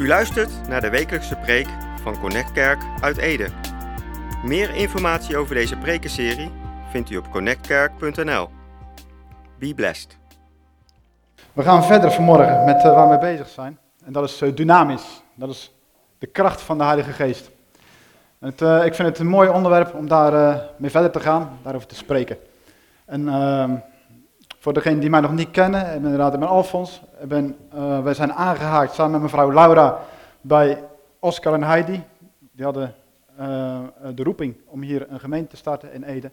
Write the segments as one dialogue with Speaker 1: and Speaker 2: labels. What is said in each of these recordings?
Speaker 1: U luistert naar de wekelijkse preek van Connect Kerk uit Ede. Meer informatie over deze prekenserie vindt u op connectkerk.nl. Be blessed.
Speaker 2: We gaan verder vanmorgen met eh, waar we bezig zijn. En dat is eh, dynamisch. Dat is de kracht van de Heilige Geest. Het, eh, ik vind het een mooi onderwerp om daar mee verder te gaan, daarover te spreken. En ehm, voor degenen die mij nog niet kennen, ik ben inderdaad, ik ben Alfons. Ik eh, wij zijn aangehaakt samen met mevrouw Laura bij Oscar en Heidi. Die hadden eh, de roeping om hier een gemeente te starten in Ede.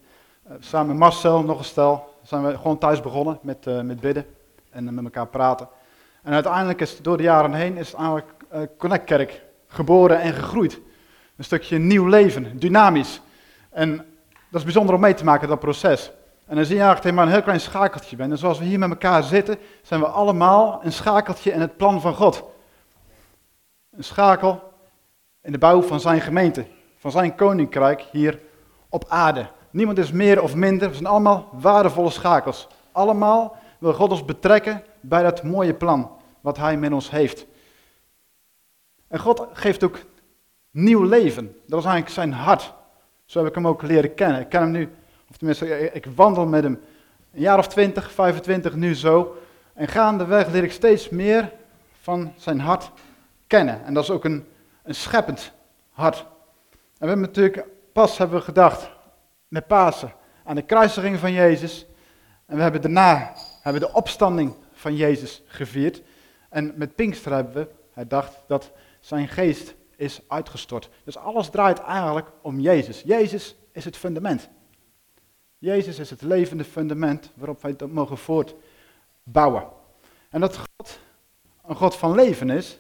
Speaker 2: Eh, samen met Marcel, nog een stel, zijn we gewoon thuis begonnen met, eh, met bidden en met elkaar praten. En uiteindelijk is door de jaren heen is eigenlijk eh, Connect Kerk geboren en gegroeid. Een stukje nieuw leven, dynamisch. En dat is bijzonder om mee te maken, dat proces. En dan zie je eigenlijk maar een heel klein schakeltje bent. En zoals we hier met elkaar zitten, zijn we allemaal een schakeltje in het plan van God. Een schakel in de bouw van zijn gemeente, van zijn koninkrijk hier op aarde. Niemand is meer of minder, we zijn allemaal waardevolle schakels. Allemaal wil God ons betrekken bij dat mooie plan wat hij met ons heeft. En God geeft ook nieuw leven. Dat is eigenlijk zijn hart. Zo heb ik hem ook leren kennen. Ik ken hem nu, tenminste, ik wandel met hem een jaar of 20, 25 nu zo. En gaandeweg leer ik steeds meer van zijn hart kennen. En dat is ook een, een scheppend hart. En we hebben natuurlijk, pas hebben we gedacht, met Pasen, aan de kruisiging van Jezus. En we hebben daarna hebben de opstanding van Jezus gevierd. En met Pinkster hebben we herdacht dat zijn geest is uitgestort. Dus alles draait eigenlijk om Jezus. Jezus is het fundament. Jezus is het levende fundament waarop wij dat mogen voortbouwen. En dat God een God van leven is,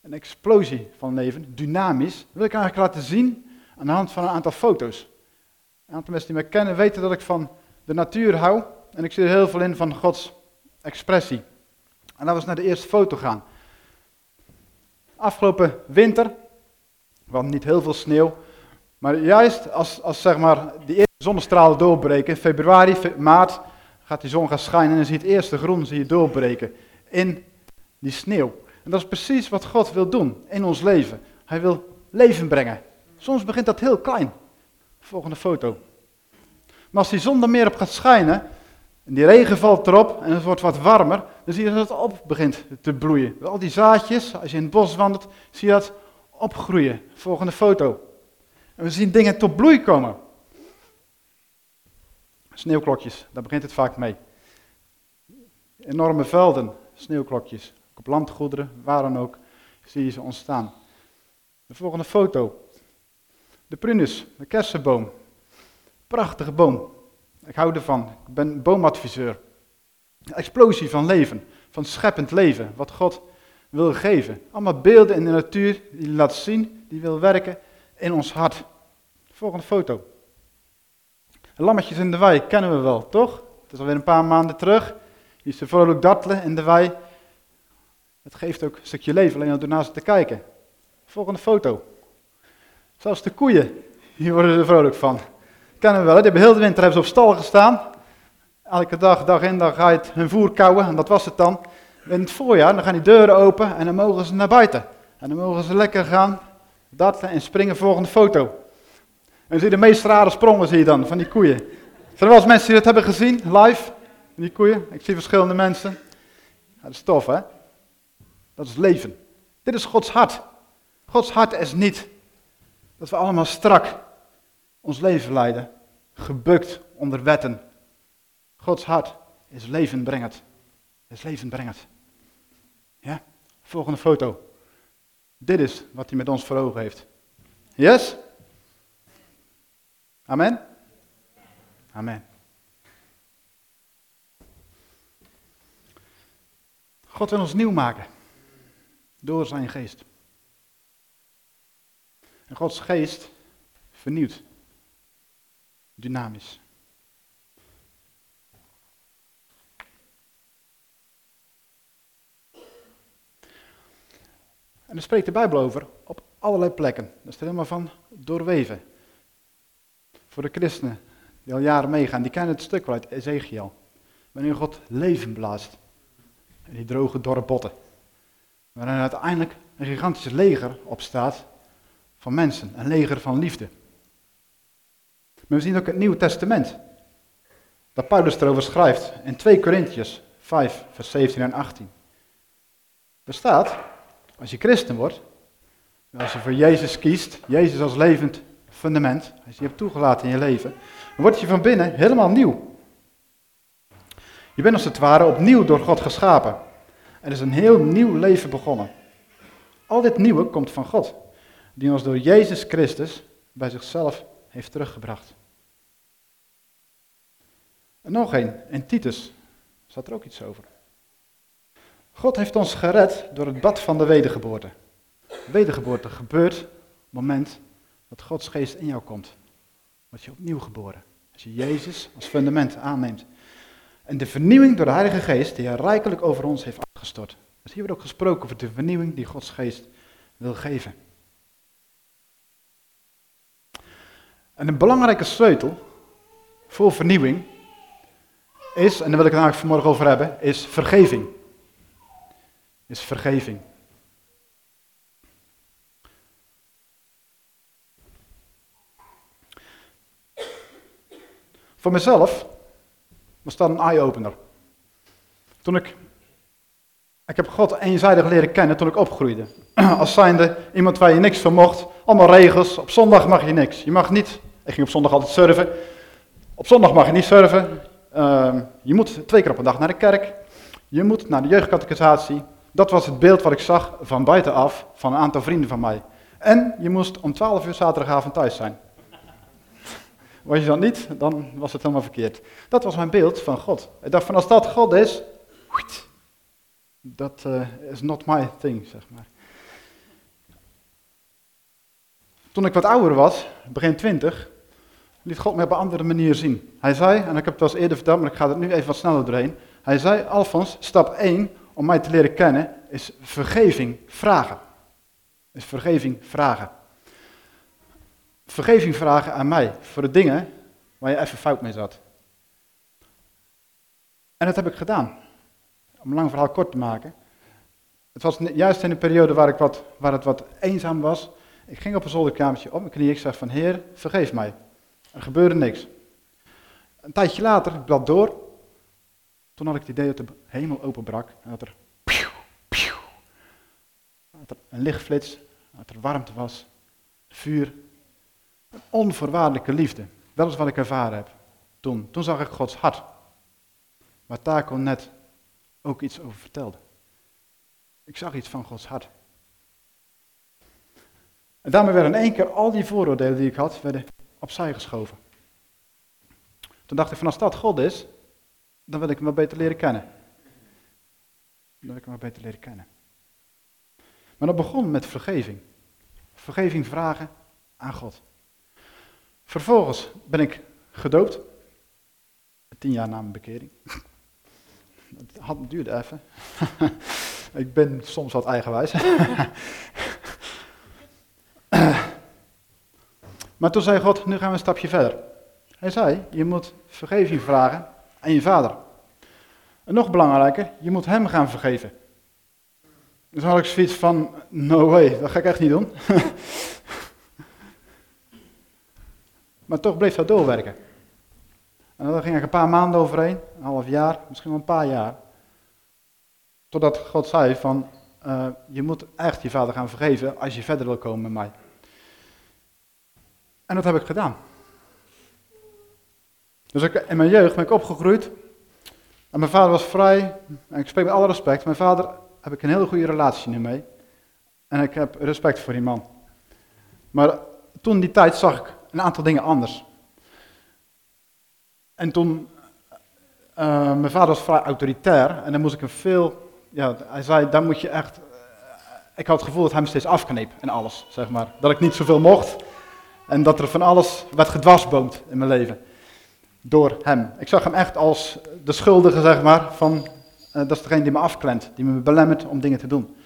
Speaker 2: een explosie van leven, dynamisch, wil ik eigenlijk laten zien aan de hand van een aantal foto's. Een aantal mensen die mij kennen weten dat ik van de natuur hou en ik zie er heel veel in van Gods expressie. En laten we naar de eerste foto gaan. Afgelopen winter, want niet heel veel sneeuw, maar juist als, als zeg maar die zonnestralen doorbreken, februari, fe- maart, gaat die zon gaan schijnen en dan zie je het eerste groen zie je doorbreken in die sneeuw. En dat is precies wat God wil doen in ons leven. Hij wil leven brengen. Soms begint dat heel klein. Volgende foto. Maar als die zon er meer op gaat schijnen, en die regen valt erop en het wordt wat warmer, dan zie je dat het op begint te bloeien. Al die zaadjes, als je in het bos wandelt, zie je dat opgroeien. Volgende foto. En we zien dingen tot bloei komen. Sneeuwklokjes, daar begint het vaak mee. Enorme velden, sneeuwklokjes. Op landgoederen, waar dan ook, zie je ze ontstaan. De volgende foto. De prunus, de kersenboom. Prachtige boom. Ik hou ervan. Ik ben boomadviseur. Explosie van leven, van scheppend leven, wat God wil geven. Allemaal beelden in de natuur die laat zien, die wil werken in ons hart. Volgende foto. Lammetjes in de wei kennen we wel, toch? Het is alweer een paar maanden terug. Is ze vrolijk dartelen in de wei. Het geeft ook een stukje leven, alleen al door te kijken. Volgende foto. Zelfs de koeien, hier worden er vrolijk van. Kennen we wel, die hebben heel de winter hebben ze op stal gestaan. Elke dag, dag in, dag uit hun voer kauwen, en dat was het dan. In het voorjaar, dan gaan die deuren open en dan mogen ze naar buiten. En dan mogen ze lekker gaan dartelen en springen. Volgende foto. En zie je de meest rare sprongen zie je dan, van die koeien. Zijn wel eens mensen die dat hebben gezien, live? Die koeien? Ik zie verschillende mensen. Ja, dat is tof, hè? Dat is leven. Dit is Gods hart. Gods hart is niet dat we allemaal strak ons leven leiden, gebukt onder wetten. Gods hart is levenbrengend. Is levenbrengend. Ja? Volgende foto. Dit is wat hij met ons voor ogen heeft. Yes? Amen? Amen. God wil ons nieuw maken. Door zijn geest. En Gods geest vernieuwt. Dynamisch. En daar spreekt de Bijbel over op allerlei plekken. Dat is helemaal van doorweven. Voor de christenen die al jaren meegaan, die kennen het stuk wel uit Ezekiel. Wanneer God leven blaast. En die droge dorre botten. Waarin uiteindelijk een gigantisch leger opstaat van mensen, een leger van liefde. Maar we zien ook het Nieuwe Testament, dat Paulus erover schrijft in 2 Korintiërs 5, vers 17 en 18. Er staat, als je christen wordt, als je voor Jezus kiest, Jezus als levend fundament, als je hebt toegelaten in je leven, dan word je van binnen helemaal nieuw. Je bent als het ware opnieuw door God geschapen. Er is een heel nieuw leven begonnen. Al dit nieuwe komt van God, die ons door Jezus Christus bij zichzelf heeft teruggebracht. En nog één, in Titus staat er ook iets over. God heeft ons gered door het bad van de wedergeboorte. Wedergeboorte gebeurt op het moment dat Gods geest in jou komt. Word je opnieuw geboren. Als je Jezus als fundament aanneemt. En de vernieuwing door de Heilige Geest die hij rijkelijk over ons heeft afgestort. Dus hier wordt ook gesproken over de vernieuwing die Gods Geest wil geven. En een belangrijke sleutel voor vernieuwing is, en daar wil ik het eigenlijk vanmorgen over hebben, is vergeving. Is vergeving. Voor mezelf was dat een eye-opener. Toen ik, ik heb God eenzijdig leren kennen toen ik opgroeide. Als zijnde iemand waar je niks van mocht, allemaal regels, op zondag mag je niks. Je mag niet, ik ging op zondag altijd surfen, op zondag mag je niet surfen. Uh, je moet twee keer op een dag naar de kerk, je moet naar de jeugdcatechisatie. Dat was het beeld wat ik zag van buitenaf van een aantal vrienden van mij. En je moest om 12 uur zaterdagavond thuis zijn. Was je dat niet, dan was het helemaal verkeerd. Dat was mijn beeld van God. Ik dacht van als dat God is, dat uh, is not my thing, zeg maar. Toen ik wat ouder was, begin twintig, liet God me op een andere manier zien. Hij zei, en ik heb het al eens eerder verteld, maar ik ga er nu even wat sneller doorheen. Hij zei, Alfons, stap 1 om mij te leren kennen is vergeving vragen. Is vergeving vragen vergeving vragen aan mij voor de dingen waar je even fout mee zat. En dat heb ik gedaan. Om een lang verhaal kort te maken. Het was juist in een periode waar, ik wat, waar het wat eenzaam was. Ik ging op een zolderkamertje op mijn knieën. Ik zei van, Heer, vergeef mij. Er gebeurde niks. Een tijdje later, ik blad door. Toen had ik het idee dat de hemel openbrak. En dat er, dat er een lichtflits, dat er warmte was, vuur. Een onvoorwaardelijke liefde. Dat is wat ik ervaren heb toen. Toen zag ik Gods hart. Waar Taco net ook iets over vertelde. Ik zag iets van Gods hart. En daarmee werden in één keer al die vooroordelen die ik had, werden opzij geschoven. Toen dacht ik van als dat God is, dan wil ik hem wel beter leren kennen. Dan wil ik hem wel beter leren kennen. Maar dat begon met vergeving. Vergeving vragen aan God. Vervolgens ben ik gedoopt. Tien jaar na mijn bekering. Het had, duurde even. ik ben soms wat eigenwijs. maar toen zei God, nu gaan we een stapje verder. Hij zei, je moet vergeving vragen aan je vader. En nog belangrijker, je moet hem gaan vergeven. Dus had ik zoiets van, no way, dat ga ik echt niet doen. Maar toch bleef dat doorwerken. En dan ging er een paar maanden overheen, een half jaar, misschien wel een paar jaar. Totdat God zei van, uh, je moet echt je vader gaan vergeven als je verder wil komen met mij. En dat heb ik gedaan. Dus ik, in mijn jeugd ben ik opgegroeid. En mijn vader was vrij. En ik spreek met alle respect. Mijn vader heb ik een hele goede relatie nu mee. En ik heb respect voor die man. Maar toen die tijd zag ik een aantal dingen anders. En toen, uh, mijn vader was vrij autoritair en dan moest ik hem veel, ja, hij zei, daar moet je echt, uh, ik had het gevoel dat hij me steeds afkneep en alles, zeg maar. Dat ik niet zoveel mocht en dat er van alles werd gedwarsboomd in mijn leven. Door hem. Ik zag hem echt als de schuldige, zeg maar, van, uh, dat is degene die me afklemt, die me belemmert om dingen te doen.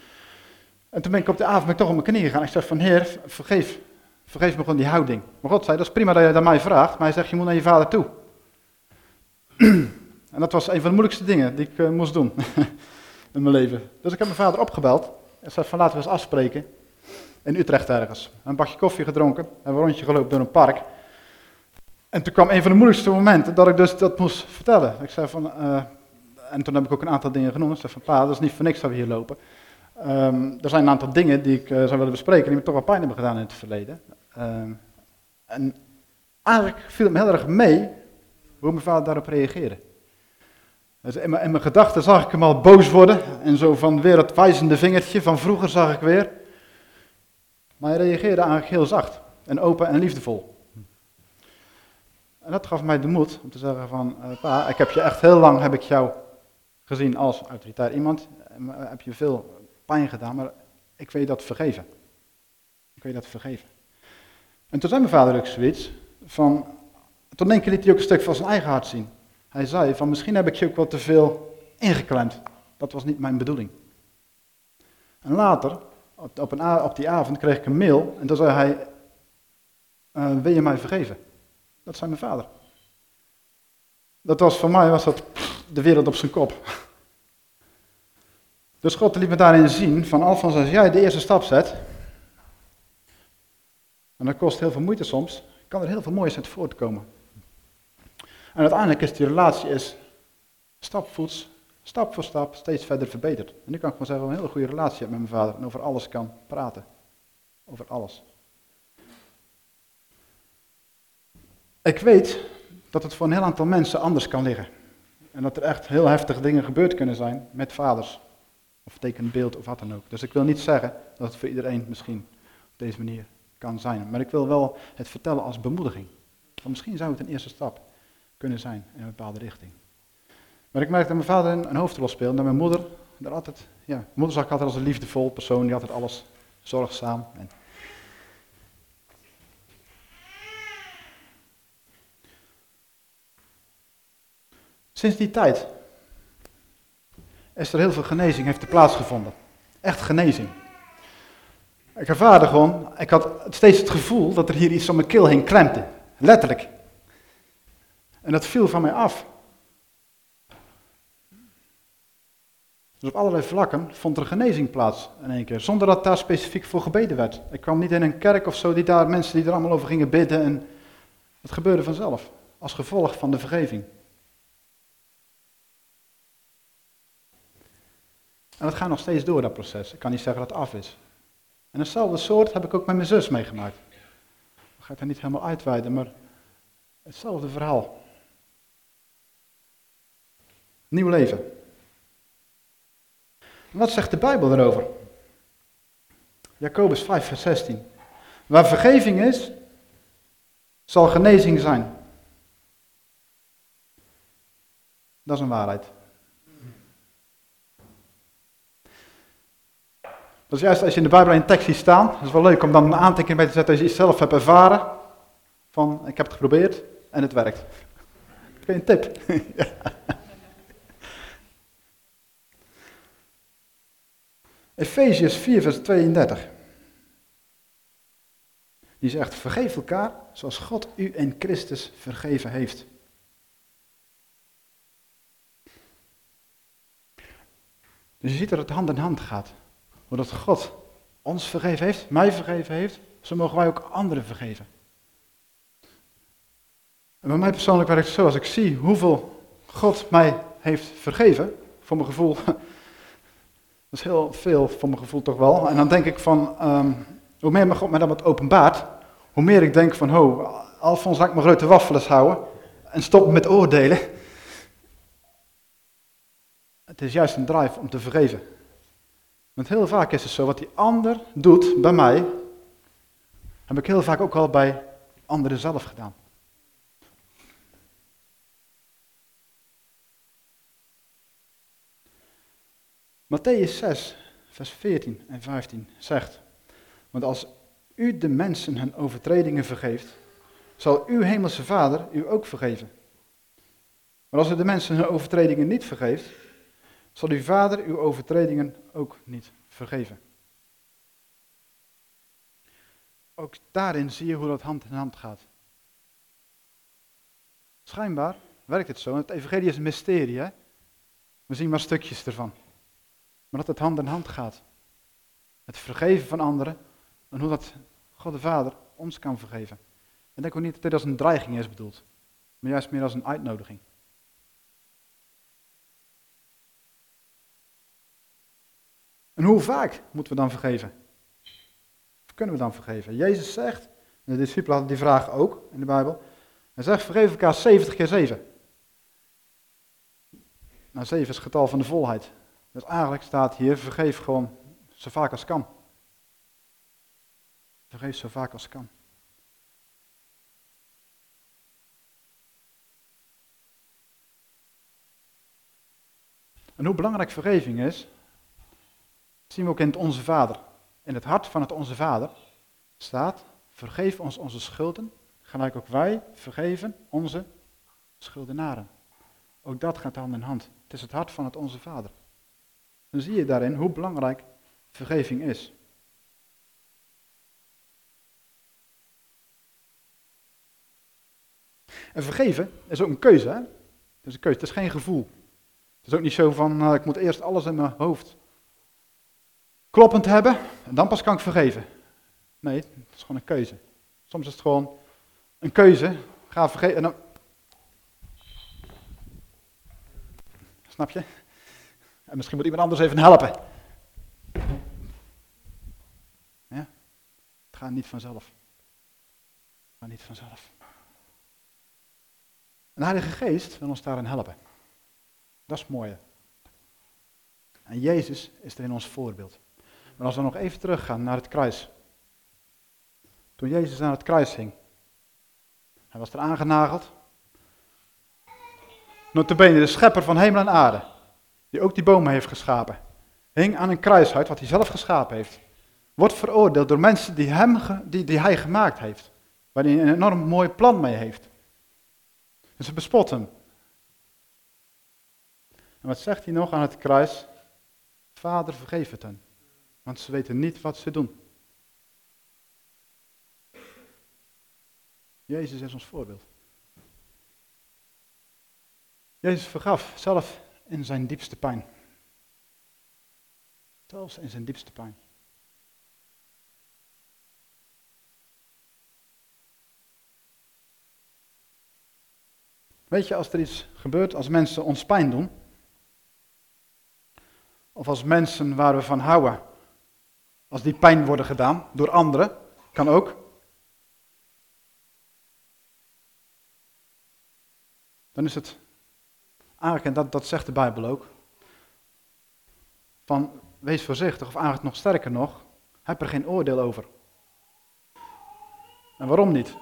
Speaker 2: En toen ben ik op de avond ben ik toch op mijn knieën gegaan. Ik zeg van, heer, vergeef Vergeef me gewoon die houding. Maar God zei, dat is prima dat je dat mij vraagt, maar hij zegt, je moet naar je vader toe. en dat was een van de moeilijkste dingen die ik uh, moest doen in mijn leven. Dus ik heb mijn vader opgebeld. Hij zei van laten we eens afspreken in Utrecht ergens. Een bakje koffie gedronken, we een rondje gelopen door een park. En toen kwam een van de moeilijkste momenten dat ik dus dat moest vertellen. Ik zei van, eh, en toen heb ik ook een aantal dingen genoemd. Ik zei van, pa, dat is niet voor niks dat we hier lopen. Ehm, er zijn een aantal dingen die ik uh, zou willen bespreken, die me toch wel pijn hebben gedaan in het verleden. Ehm, en eigenlijk viel het me heel erg mee hoe mijn vader daarop reageerde. Dus in, mijn, in mijn gedachten zag ik hem al boos worden en zo van weer het wijzende vingertje van vroeger zag ik weer. Maar hij reageerde eigenlijk heel zacht en open en liefdevol. En dat gaf mij de moed om te zeggen van, uh, pa, ik heb je echt heel lang, heb ik jou gezien als autoritair iemand. Heb je veel pijn gedaan, maar ik wil je dat vergeven. Ik wil je dat vergeven. En toen zei mijn vader ook zoiets van, toen keer liet hij ook een stuk van zijn eigen hart zien. Hij zei van, misschien heb ik je ook wat te veel ingeklemd. Dat was niet mijn bedoeling. En later, op, een, op die avond, kreeg ik een mail en toen zei hij, uh, wil je mij vergeven? Dat zei mijn vader. Dat was voor mij was dat de wereld op zijn kop. Dus God liet me daarin zien van Alfons, als jij de eerste stap zet, en dat kost heel veel moeite soms, kan er heel veel moois uit voortkomen. En uiteindelijk is die relatie is stapvoets, stap voor stap, steeds verder verbeterd. En nu kan ik gewoon zeggen, een hele goede relatie heb met mijn vader en over alles kan praten. Over alles. Ik weet dat het voor een heel aantal mensen anders kan liggen. En dat er echt heel heftige dingen gebeurd kunnen zijn met vaders. Of tekenbeeld of wat dan ook. Dus ik wil niet zeggen dat het voor iedereen misschien op deze manier kan zijn. Maar ik wil wel het vertellen als bemoediging. Want misschien zou het een eerste stap kunnen zijn in een bepaalde richting. Maar ik merk dat mijn vader een, hoofdrol speelt. En mijn moeder daar altijd, ja, mijn moeder zag ik altijd als een liefdevol persoon. Die altijd alles zorgzaam. En Sinds die tijd is er heel veel genezing heeft er plaatsgevonden. Echt genezing. Ik ervaarde gewoon, ik had steeds het gevoel dat er hier iets om mijn keel heen klemde. Letterlijk. En dat viel van mij af. Dus op allerlei vlakken vond er genezing plaats in één keer, zonder dat daar specifiek voor gebeden werd. Ik kwam niet in een kerk of zo, die daar mensen die er allemaal over gingen bidden en het gebeurde vanzelf, als gevolg van de vergeving. En dat gaat nog steeds door, dat proces. Ik kan niet zeggen dat het af is. En hetzelfde soort heb ik ook met mijn zus meegemaakt. Ik ga het er niet helemaal uitweiden, maar hetzelfde verhaal. Nieuw leven. Wat zegt de Bijbel erover? Jacobus 5, vers 16. Waar vergeving is, zal genezing zijn. Dat is een waarheid. Dat is juist als je in de Bijbel een tekst ziet staan. Het is wel leuk om dan een aantekening bij te zetten als je het zelf hebt ervaren. Van, ik heb het geprobeerd en het werkt. Kun je een tip? ja. Efeziërs 4 vers 32. Die zegt, vergeef elkaar zoals God u in Christus vergeven heeft. Dus je ziet dat het hand in hand gaat. Hoe dat God ons vergeven heeft, mij vergeven heeft, zo mogen wij ook anderen vergeven. En bij mij persoonlijk werkt het zo, als ik zie hoeveel God mij heeft vergeven, voor mijn gevoel, dat is heel veel voor mijn gevoel toch wel. En dan denk ik van, um, hoe meer God mij dan wat openbaart, hoe meer ik denk van, ho, Alfons, laat ik mijn grote waffels houden en stop met oordelen. Het is juist een drive om te vergeven. Want heel vaak is het zo, wat die ander doet bij mij, heb ik heel vaak ook al bij anderen zelf gedaan. Matthäus 6, vers 14 en 15 zegt, want als u de mensen hun overtredingen vergeeft, zal uw hemelse vader u ook vergeven. Maar als u de mensen hun overtredingen niet vergeeft, zal uw vader uw overtredingen ook niet vergeven. Ook daarin zie je hoe dat hand in hand gaat. Schijnbaar werkt het zo. Het evangelie is een mysterie. Hè? We zien maar stukjes ervan. Maar dat het hand in hand gaat. het vergeven van anderen en hoe dat God de Vader ons kan vergeven. En denk ook niet dat dit als een dreiging is bedoeld, maar juist meer als een uitnodiging. En hoe vaak moeten we dan vergeven? Of kunnen we dan vergeven? Jezus zegt, en de discipelen hadden die vraag ook in de Bijbel, hij zegt vergeef elkaar 70 keer 7. Nou, 7 is het getal van de volheid. Dus eigenlijk staat hier, vergeef gewoon zo vaak als kan. Vergeef zo vaak als kan. En hoe belangrijk vergeving is, zien we ook in het Onze Vader. In het hart van het Onze Vader staat, vergeef ons onze schulden, gelijk ook wij vergeven onze schuldenaren. Ook dat gaat hand in hand. Het is het hart van het Onze Vader. Dan zie je daarin hoe belangrijk vergeving is. En vergeven is ook een keuze. Hè? Het is een keuze, het is geen gevoel. Het is ook niet zo van, uh, ik moet eerst alles in mijn hoofd kloppend hebben en dan pas kan ik vergeven. Nee, het is gewoon een keuze. Soms is het gewoon een keuze. Ga vergeven. En dan... Snap je? En misschien moet iemand anders even helpen. Ja? Het gaat niet vanzelf. Het niet vanzelf. En de Heilige Geest wil ons daarin helpen. Dat is het mooie. En Jezus is er in ons voorbeeld. Maar als we nog even teruggaan naar het kruis. Toen Jezus aan het kruis hing. Hij was er aangenageld. Notabene de schepper van hemel en aarde. Die ook die bomen heeft geschapen. Hing aan een kruishuid wat hij zelf geschapen heeft. Wordt veroordeeld door mensen die, hem, die, die hij gemaakt heeft. Waar hij een enorm mooi plan mee heeft. En ze bespotten. En wat zegt hij nog aan het kruis? Vader, vergeef het hen. Want ze weten niet wat ze doen. Jezus is ons voorbeeld. Jezus vergaf zelf in zijn diepste pijn. Zelfs in zijn diepste pijn. Weet je, als er iets gebeurt, als mensen ons pijn doen, of als mensen waar we van houden, als die pijn worden gedaan door anderen, kan ook. Dan is het eigenlijk, en dat, dat zegt de Bijbel ook, van wees voorzichtig, of eigenlijk nog sterker nog, heb er geen oordeel over. En waarom niet?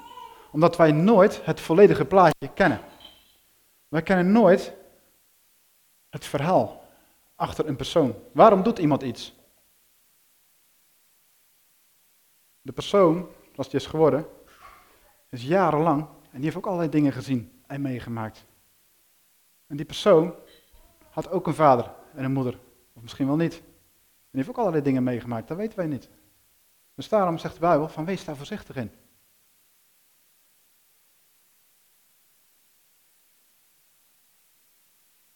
Speaker 2: Omdat wij nooit het volledige plaatje kennen. Wij kennen nooit het verhaal achter een persoon. Waarom doet iemand iets? De persoon, zoals die is geworden, is jarenlang en die heeft ook allerlei dingen gezien en meegemaakt. En die persoon had ook een vader en een moeder, of misschien wel niet. En die heeft ook allerlei dingen meegemaakt, dat weten wij niet. Dus daarom zegt de Bijbel van wees daar voorzichtig in.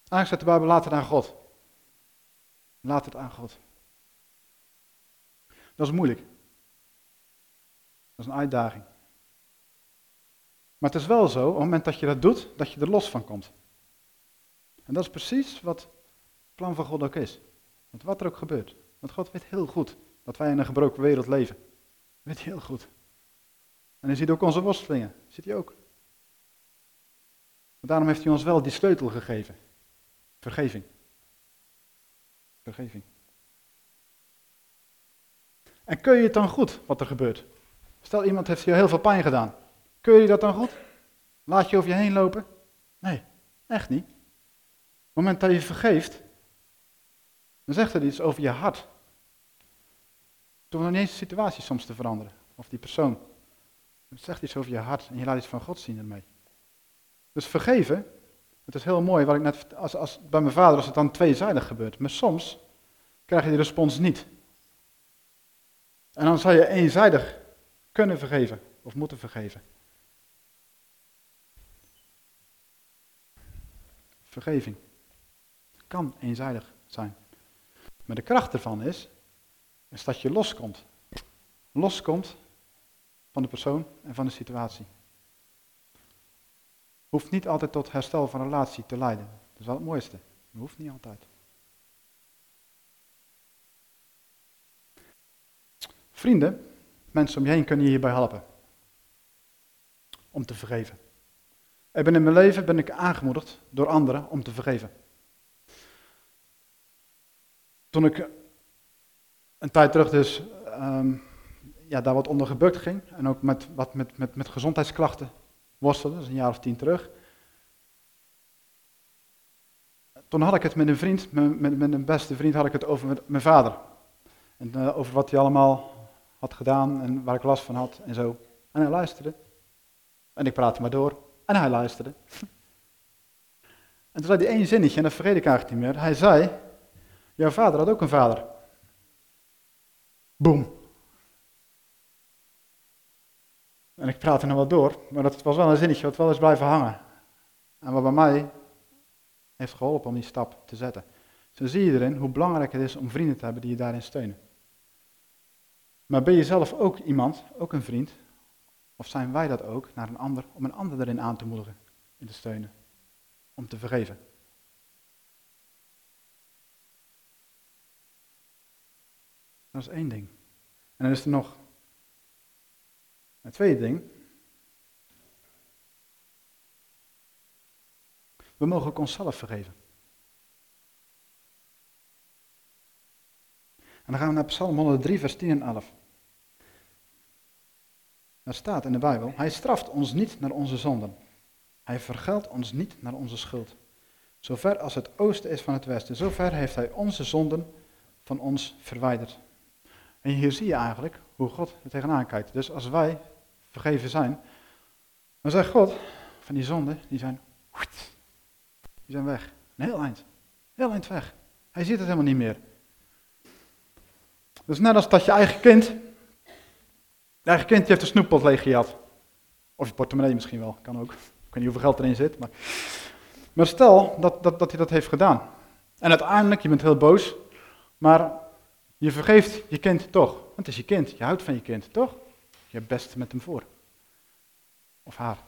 Speaker 2: Zegt de Bijbel, laat het aan God. Laat het aan God. Dat is moeilijk. Dat is een uitdaging. Maar het is wel zo, op het moment dat je dat doet, dat je er los van komt. En dat is precies wat het plan van God ook is. Want wat er ook gebeurt. Want God weet heel goed dat wij in een gebroken wereld leven. Weet heel goed. En hij ziet ook onze worstelingen. Dat ziet hij ook. Daarom heeft hij ons wel die sleutel gegeven. Vergeving. Vergeving. En kun je het dan goed wat er gebeurt? Stel iemand heeft je heel veel pijn gedaan. Kun je dat dan goed? Laat je over je heen lopen? Nee, echt niet. Op het moment dat je vergeeft, dan zegt er iets over je hart. Door nog niet eens de situatie soms te veranderen. Of die persoon. Het zegt iets over je hart en je laat iets van God zien ermee. Dus vergeven, het is heel mooi, wat ik net, als, als, bij mijn vader als het dan tweezijdig gebeurt. Maar soms krijg je die respons niet. En dan zal je eenzijdig kunnen vergeven of moeten vergeven. Vergeving kan eenzijdig zijn. Maar de kracht ervan is dat je loskomt. Loskomt van de persoon en van de situatie. Hoeft niet altijd tot herstel van relatie te leiden. Dat is wel het mooiste. Dat hoeft niet altijd. Vrienden, mensen om je heen kunnen je hierbij helpen. Om te vergeven. Ik in mijn leven ben ik aangemoedigd door anderen om te vergeven. Toen ik een tijd terug dus ehm, ja, daar wat onder gebukt ging en ook met, wat met, met, met gezondheidsklachten worstelde, is een jaar of tien terug. Toen had ik het met een vriend, met, met, met een beste vriend, had ik het over mijn vader. En uh, over wat hij allemaal had gedaan en waar ik last van had en zo. En hij luisterde. En ik praatte maar door. En hij luisterde. En toen zei hij één zinnetje, en dat vergeet ik eigenlijk niet meer. Hij zei, jouw vader had ook een vader. Boom. En ik praatte nog wel door, maar dat was wel een zinnetje wat wel eens blijven hangen. En wat bij mij heeft geholpen om die stap te zetten. Zo zie je erin hoe belangrijk het is om vrienden te hebben die je daarin steunen. Maar ben je zelf ook iemand, ook een vriend, of zijn wij dat ook naar een ander, om een ander erin aan te moedigen, in te steunen, om te vergeven? Dat is één ding. En dan is er nog een tweede ding. We mogen ook onszelf vergeven. En dan gaan we naar Psalm 103, vers 10 en 11. Daar staat in de Bijbel, hij straft ons niet naar onze zonden. Hij vergeldt ons niet naar onze schuld. Zover als het oosten is van het westen, zover heeft hij onze zonden van ons verwijderd. En hier zie je eigenlijk hoe God er tegenaan kijkt. Dus als wij vergeven zijn, dan zegt God, van die zonden, die zijn, die zijn weg. Een heel eind. Heel eind weg. Hij ziet het helemaal niet meer. Dus net als dat je eigen kind, je eigen kind heeft een snoeppot leeg. Of je portemonnee misschien wel, kan ook. Ik weet niet hoeveel geld erin zit. Maar, maar stel dat, dat, dat hij dat heeft gedaan. En uiteindelijk, je bent heel boos, maar je vergeeft je kind toch. Want het is je kind, je houdt van je kind, toch? Je hebt best met hem voor. Of haar.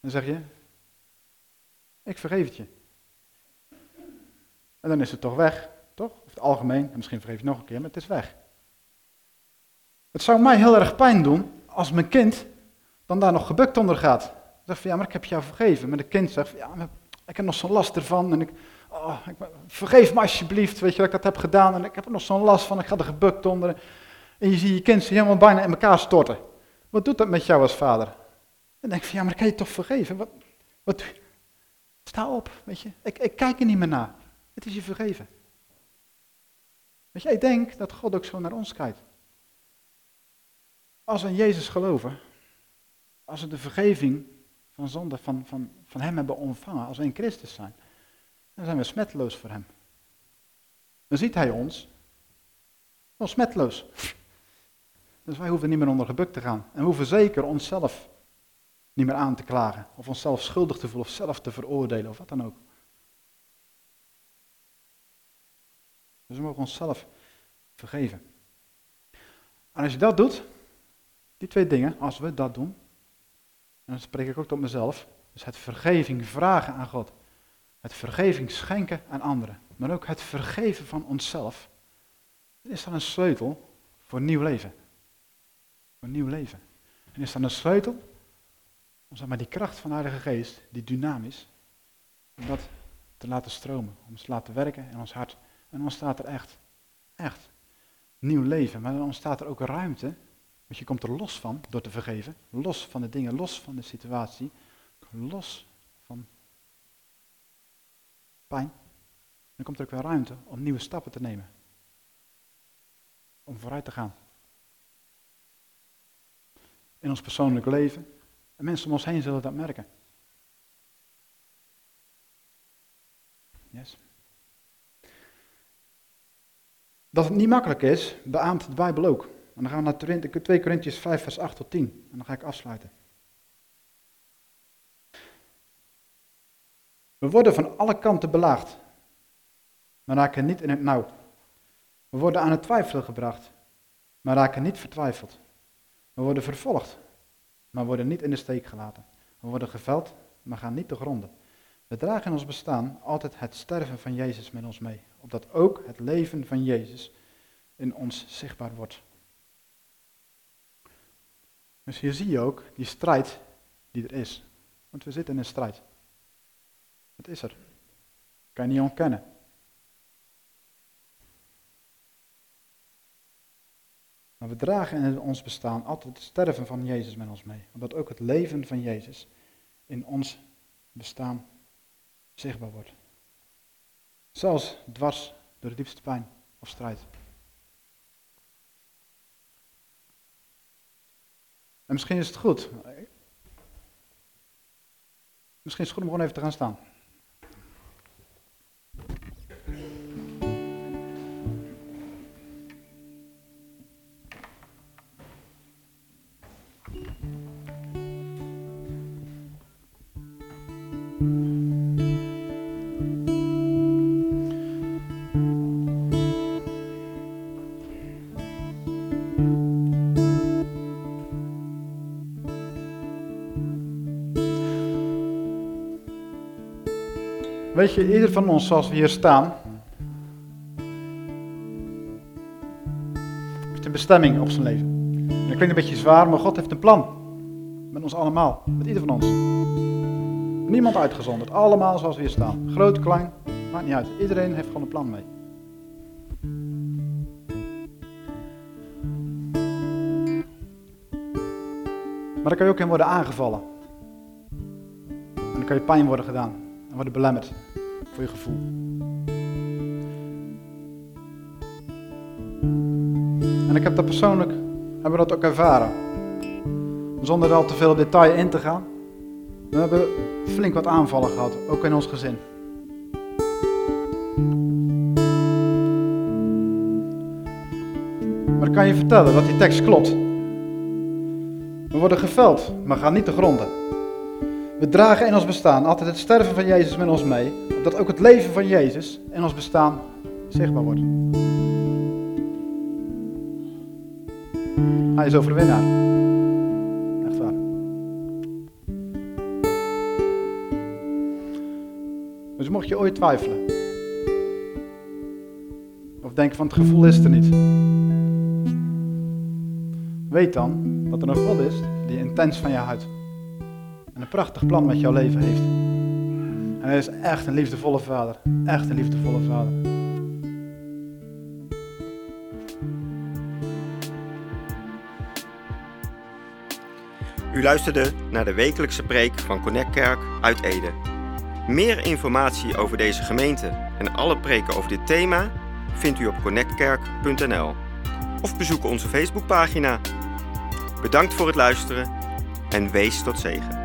Speaker 2: Dan zeg je, ik vergeef het je. En dan is het toch weg. Toch? Of het algemeen, en misschien vergeef je nog een keer, maar het is weg. Het zou mij heel erg pijn doen als mijn kind dan daar nog gebukt onder gaat. Zeg van ja, maar ik heb jou vergeven. Maar de kind zegt ja, maar ik heb nog zo'n last ervan. En ik, oh, ik, vergeef me alsjeblieft, weet je dat ik dat heb gedaan. En ik heb er nog zo'n last van, ik ga er gebukt onder. En je ziet je kind helemaal bijna in elkaar storten. Wat doet dat met jou als vader? En denk van ja, maar kan je toch vergeven? Wat, wat, sta op, weet je. Ik, ik kijk er niet meer naar. Het is je vergeven. Weet je, ik denk dat God ook zo naar ons kijkt. Als we in Jezus geloven, als we de vergeving van zonde van, van, van Hem hebben ontvangen, als we in Christus zijn, dan zijn we smetteloos voor Hem. Dan ziet Hij ons nog smetteloos. Dus wij hoeven niet meer onder gebukt te gaan. En we hoeven zeker onszelf niet meer aan te klagen, of onszelf schuldig te voelen, of zelf te veroordelen, of wat dan ook. Dus we mogen onszelf vergeven. En als je dat doet, die twee dingen, als we dat doen, en dan spreek ik ook tot mezelf, dus het vergeving vragen aan God, het vergeving schenken aan anderen, maar ook het vergeven van onszelf, is dan een sleutel voor nieuw leven. Voor nieuw leven. En is dan een sleutel om zeg maar, die kracht van de Heilige Geest, die dynamisch, om dat te laten stromen, om het te laten werken in ons hart. En dan ontstaat er echt, echt nieuw leven. Maar dan ontstaat er ook ruimte, want je komt er los van door te vergeven. Los van de dingen, los van de situatie, los van pijn. Dan komt er ook weer ruimte om nieuwe stappen te nemen. Om vooruit te gaan. In ons persoonlijk leven. En mensen om ons heen zullen dat merken. Yes. Dat het niet makkelijk is, beaamt de Bijbel ook. En dan gaan we naar 2 Corinthians 5, vers 8 tot 10. En dan ga ik afsluiten. We worden van alle kanten belaagd, maar raken niet in het nauw. We worden aan het twijfelen gebracht, maar raken niet vertwijfeld. We worden vervolgd, maar worden niet in de steek gelaten. We worden geveld, maar gaan niet te gronden. We dragen in ons bestaan altijd het sterven van Jezus met ons mee, opdat ook het leven van Jezus in ons zichtbaar wordt. Dus hier zie je ook die strijd die er is. Want we zitten in een strijd. Het is er. Kan je niet ontkennen. Maar we dragen in ons bestaan altijd het sterven van Jezus met ons mee. Omdat ook het leven van Jezus in ons bestaan zichtbaar wordt. Zelfs dwars door de diepste pijn of strijd. En misschien is het goed. Misschien is het goed om gewoon even te gaan staan. Weet je, ieder van ons zoals we hier staan, heeft een bestemming op zijn leven. En dat klinkt een beetje zwaar, maar God heeft een plan. Met ons allemaal, met ieder van ons. Niemand uitgezonderd, allemaal zoals we hier staan. Groot, klein, maakt niet uit. Iedereen heeft gewoon een plan mee. Maar dan kan je ook in worden aangevallen. En dan kan je pijn worden gedaan worden belemmerd voor je gevoel. En ik heb dat persoonlijk, hebben we dat ook ervaren. Zonder er al te veel detail in te gaan. We hebben flink wat aanvallen gehad, ook in ons gezin. Maar ik kan je vertellen dat die tekst klopt. We worden geveld, maar gaan niet te gronden. We dragen in ons bestaan altijd het sterven van Jezus met ons mee, opdat ook het leven van Jezus in ons bestaan zichtbaar wordt. Hij is overwinnaar. Echt waar. Dus mocht je ooit twijfelen, of denken van het gevoel is er niet, weet dan dat er een God is die intens van je houdt en een prachtig plan met jouw leven heeft. En hij is echt een liefdevolle vader. Echt een liefdevolle vader.
Speaker 1: U luisterde naar de wekelijkse preek van Connect Kerk uit Ede. Meer informatie over deze gemeente en alle preken over dit thema vindt u op connectkerk.nl of bezoek onze Facebookpagina. Bedankt voor het luisteren en wees tot zegen.